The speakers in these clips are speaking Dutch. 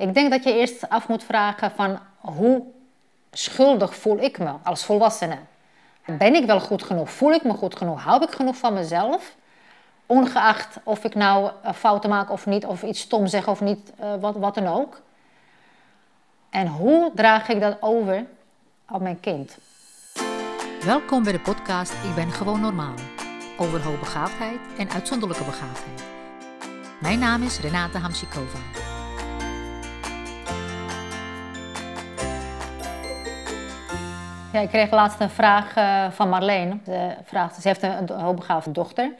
Ik denk dat je eerst af moet vragen van hoe schuldig voel ik me als volwassene? Ben ik wel goed genoeg? Voel ik me goed genoeg? Hou ik genoeg van mezelf? Ongeacht of ik nou fouten maak of niet, of iets stom zeg of niet, uh, wat, wat dan ook. En hoe draag ik dat over op mijn kind? Welkom bij de podcast Ik ben gewoon normaal. Over hoogbegaafdheid en uitzonderlijke begaafdheid. Mijn naam is Renate Hamsikova. Ja, ik kreeg laatst een vraag uh, van Marleen. Ze, vraagt, ze heeft een, een hoogbegaafde dochter.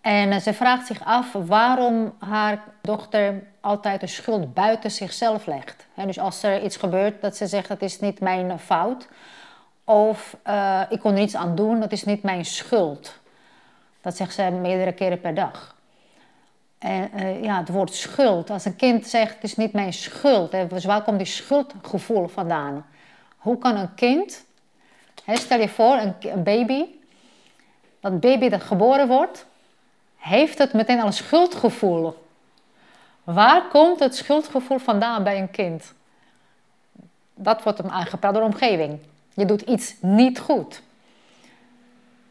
En uh, ze vraagt zich af waarom haar dochter altijd de schuld buiten zichzelf legt. Dus als er iets gebeurt dat ze zegt dat is niet mijn fout. Of uh, ik kon er iets aan doen, dat is niet mijn schuld. Dat zegt ze meerdere keren per dag. En ja, het woord schuld. Als een kind zegt het is niet mijn schuld. Hè, dus waar komt die schuldgevoel vandaan? Hoe kan een kind stel je voor, een, baby. Dat baby dat geboren wordt, heeft het meteen al een schuldgevoel. Waar komt het schuldgevoel vandaan bij een kind? Dat wordt hem aangepraat door de omgeving. Je doet iets niet goed.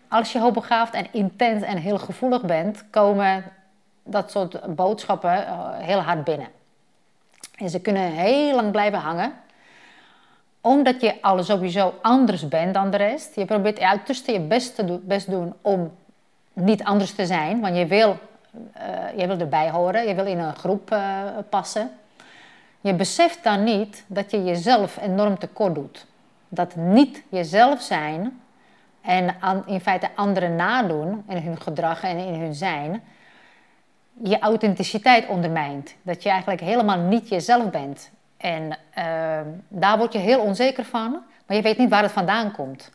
Als je hoogbegaafd en intens en heel gevoelig bent, komen dat soort boodschappen eh, heel hard binnen. En ze kunnen heel lang blijven hangen omdat je al sowieso anders bent dan de rest. Je probeert uiterste je best te doen, best doen om niet anders te zijn. Want je wil, uh, je wil erbij horen, je wil in een groep uh, passen. Je beseft dan niet dat je jezelf enorm tekort doet. Dat niet jezelf zijn en in feite anderen nadoen in hun gedrag en in hun zijn, je authenticiteit ondermijnt. Dat je eigenlijk helemaal niet jezelf bent. En uh, daar word je heel onzeker van, maar je weet niet waar het vandaan komt.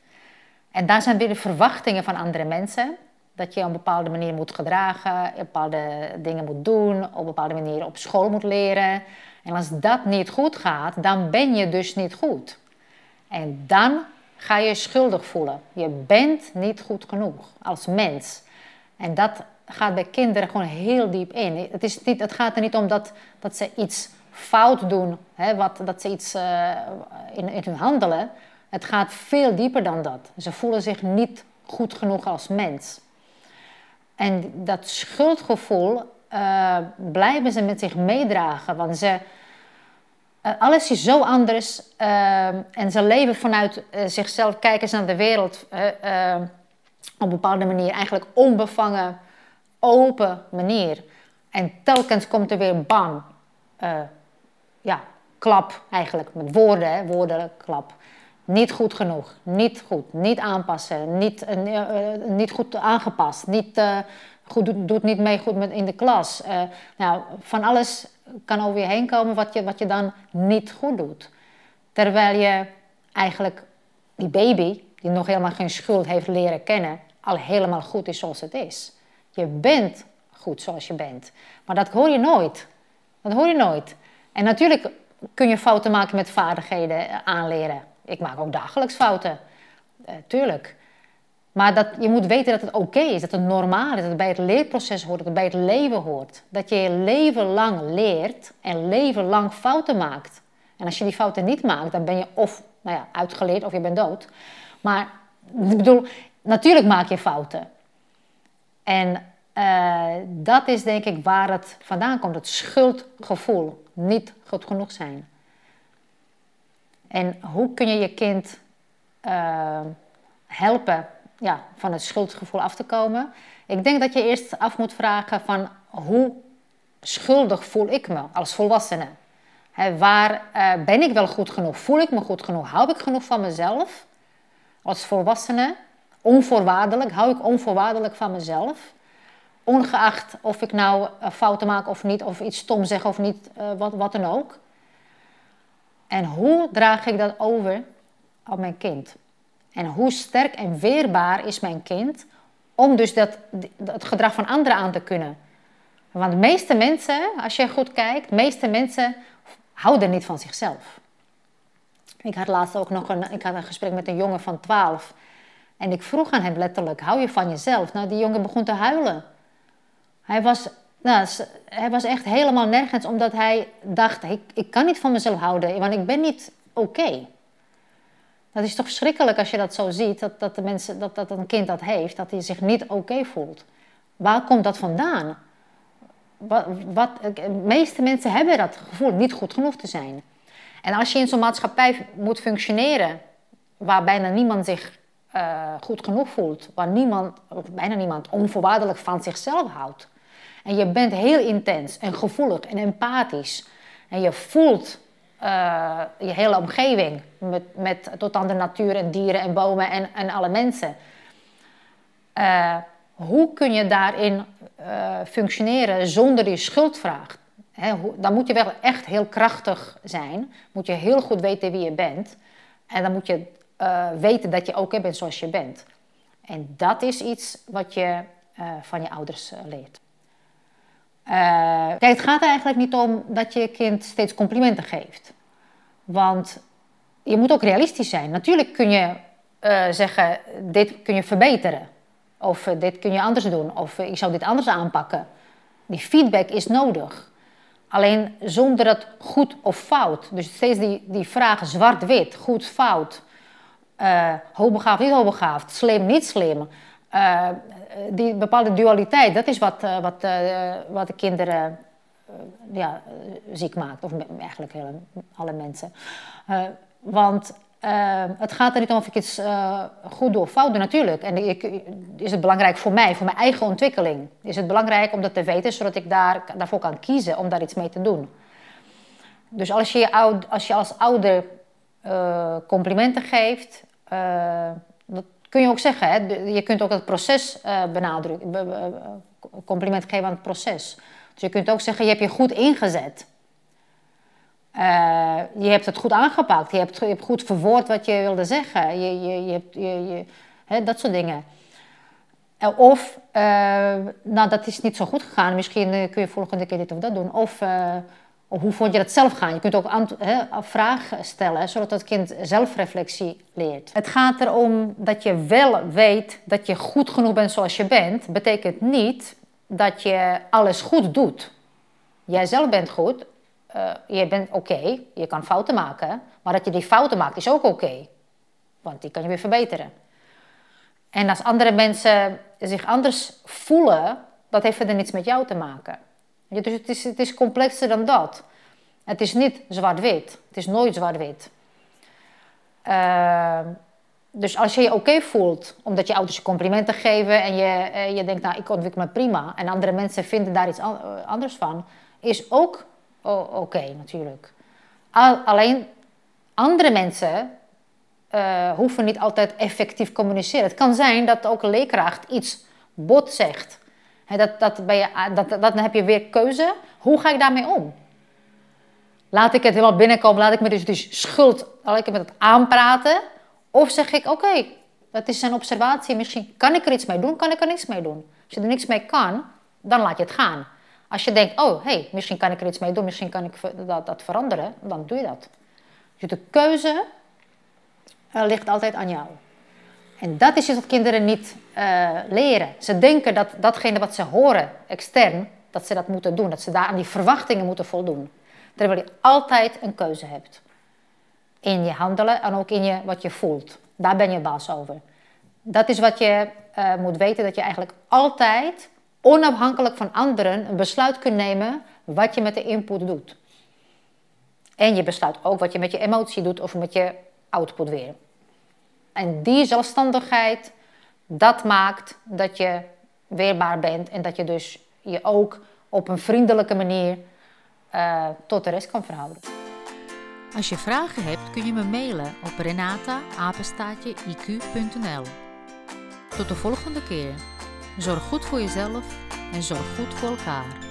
En daar zijn weer de verwachtingen van andere mensen. Dat je op een bepaalde manier moet gedragen, bepaalde dingen moet doen, op een bepaalde manier op school moet leren. En als dat niet goed gaat, dan ben je dus niet goed. En dan ga je je schuldig voelen. Je bent niet goed genoeg als mens. En dat gaat bij kinderen gewoon heel diep in. Het, is niet, het gaat er niet om dat, dat ze iets fout doen, hè, wat, dat ze iets uh, in, hun handelen. Het gaat veel dieper dan dat. Ze voelen zich niet goed genoeg als mens. En dat schuldgevoel uh, blijven ze met zich meedragen, want ze, uh, alles is zo anders en ze leven vanuit zichzelf, kijken ze naar de wereld op een bepaalde manier, eigenlijk onbevangen, open manier. En telkens komt er weer bam, ja, klap eigenlijk, met woorden, hè, woorden, klap. Niet goed genoeg, niet goed, niet aanpassen, niet, uh, niet goed aangepast, niet, goed, doet niet mee goed met in de klas. Nou, van alles kan over je heen komen wat je, wat je dan niet goed doet. Terwijl je eigenlijk die baby, die nog helemaal geen schuld heeft leren kennen, al helemaal goed is zoals het is. Je bent goed zoals je bent. Maar dat hoor je nooit. Dat hoor je nooit. En natuurlijk kun je fouten maken met vaardigheden aanleren. Ik maak ook dagelijks fouten, uh, tuurlijk. Maar dat, je moet weten dat het oké is, dat het normaal is, dat het bij het leerproces hoort, dat het bij het leven hoort. Dat je je leven lang leert en leven lang fouten maakt. En als je die fouten niet maakt, dan ben je of nou ja, uitgeleerd of je bent dood. Maar ik bedoel, natuurlijk maak je fouten. En uh, dat is denk ik waar het vandaan komt, het schuldgevoel niet goed genoeg zijn. En hoe kun je je kind uh, helpen ja, van het schuldgevoel af te komen? Ik denk dat je eerst af moet vragen van hoe schuldig voel ik me als volwassene? Waar uh, ben ik wel goed genoeg? Voel ik me goed genoeg? Hou ik genoeg van mezelf? Als volwassene, onvoorwaardelijk, hou ik onvoorwaardelijk van mezelf? Ongeacht of ik nou eh, fouten maak of niet, of iets stom zeg of niet, uh, wat, wat dan ook. En hoe draag ik dat over op mijn kind? En hoe sterk en weerbaar is mijn kind om dus dat, het gedrag van anderen aan te kunnen? Want de meeste mensen, als je goed kijkt, de meeste mensen houden niet van zichzelf. Ik had laatst ook nog een, ik had een gesprek met een jongen van 12. En ik vroeg aan hem letterlijk, hou je van jezelf? Nou, die jongen begon te huilen. Hij was nou, hij was echt helemaal nergens, omdat hij dacht: ik, ik kan niet van mezelf houden, want ik ben niet oké. Dat is toch verschrikkelijk als je dat zo ziet, dat, dat, de mensen, dat, dat een kind dat heeft, dat hij zich niet oké voelt. Waar komt dat vandaan? Wat, wat, de meeste mensen hebben dat gevoel niet goed genoeg te zijn. En als je in zo'n maatschappij moet functioneren, waar bijna niemand zich uh, goed genoeg voelt, waar niemand, bijna niemand, onvoorwaardelijk van zichzelf houdt. En je bent heel intens en gevoelig en empathisch. En je voelt uh, je hele omgeving met, met, tot aan de natuur en dieren en bomen en, en alle mensen. Uh, hoe kun je daarin uh, functioneren zonder die schuldvraag? He, dan moet je wel echt heel krachtig zijn. Moet je heel goed weten wie je bent. En dan moet je weten dat je ook okay bent zoals je bent. En dat is iets wat je van je ouders leert. Kijk, het gaat eigenlijk niet om dat je kind steeds complimenten geeft. Want je moet ook realistisch zijn. Natuurlijk kun je zeggen, dit kun je verbeteren. Of uh, dit kun je anders doen. Of ik zou dit anders aanpakken. Die feedback is nodig. Alleen zonder het goed of fout. Dus steeds die, die vraag zwart-wit, goed, fout. Uh, hoogbegaafd, niet hoogbegaafd. Slim, niet slim. Die bepaalde dualiteit, dat is wat, wat, wat de kinderen ja, ziek maakt. Of eigenlijk hele, alle mensen. want het gaat er niet om of ik iets goed doe of fout doe, natuurlijk. En ik, is het belangrijk voor mij, voor mijn eigen ontwikkeling. Is het belangrijk om dat te weten, zodat ik daar, daarvoor kan kiezen om daar iets mee te doen. Dus als je, als, je als ouder complimenten geeft, kun je ook zeggen. Hè? Je kunt ook het proces benadrukken, compliment geven aan het proces. Dus je kunt ook zeggen, je hebt je goed ingezet. Uh, je hebt het goed aangepakt. Je hebt, je hebt, goed verwoord wat je wilde zeggen. Je, je, je hebt, je, hè, dat soort dingen. Of, nou dat is niet zo goed gegaan. Misschien kun je volgende keer dit of dat doen. Of, of hoe vond je dat zelf gaan? Je kunt ook vraag stellen, zodat het kind zelfreflectie leert. Het gaat erom dat je wel weet dat je goed genoeg bent zoals je bent. Betekent niet dat je alles goed doet. Jij zelf bent goed uh, je bent oké, je kan fouten maken, maar dat je die fouten maakt is ook oké. want die kan je weer verbeteren. En als andere mensen zich anders voelen, dat heeft er niets met jou te maken. Dus het is, is complexer dan dat. Het is niet zwart-wit. Het is nooit zwart-wit. Uh, dus als je je oké voelt, omdat je ouders je complimenten geven en je, uh, je denkt, nou, ik ontwikkel me prima, en andere mensen vinden daar iets anders van, is ook oké natuurlijk. alleen andere mensen uh, hoeven niet altijd effectief communiceren. Het kan zijn dat ook een leerkracht iets bot zegt. Dat, dat, ben je, dat, dat, dan heb je weer keuze. Hoe ga ik daarmee om? Laat ik het helemaal binnenkomen, laat ik me dus die schuld, laat ik met het aanpraten. Of zeg ik, oké, dat is een observatie, misschien kan ik er iets mee doen, kan ik er niks mee doen. Als je er niks mee kan, dan laat je het gaan. Als je denkt, oh, hey, misschien kan ik er iets mee doen, misschien kan ik dat, dat veranderen, dan doe je dat. Dus de keuze uh, ligt altijd aan jou. En dat is iets wat kinderen niet uh, leren. Ze denken dat datgene wat ze horen extern, dat ze dat moeten doen. Dat ze daar aan die verwachtingen moeten voldoen. Terwijl je altijd een keuze hebt. In je handelen en ook in je, wat je voelt. Daar ben je baas over. Dat is wat je uh, moet weten, dat je eigenlijk altijd onafhankelijk van anderen een besluit kunt nemen wat je met de input doet. En je besluit ook wat je met je emotie doet of met je output weer. En die zelfstandigheid, dat maakt dat je weerbaar bent en dat je dus je ook op een vriendelijke manier uh, tot de rest kan verhouden. Als je vragen hebt kun je me mailen op renata-iq.nl. Tot de volgende keer. Zorg goed voor jezelf en zorg goed voor elkaar.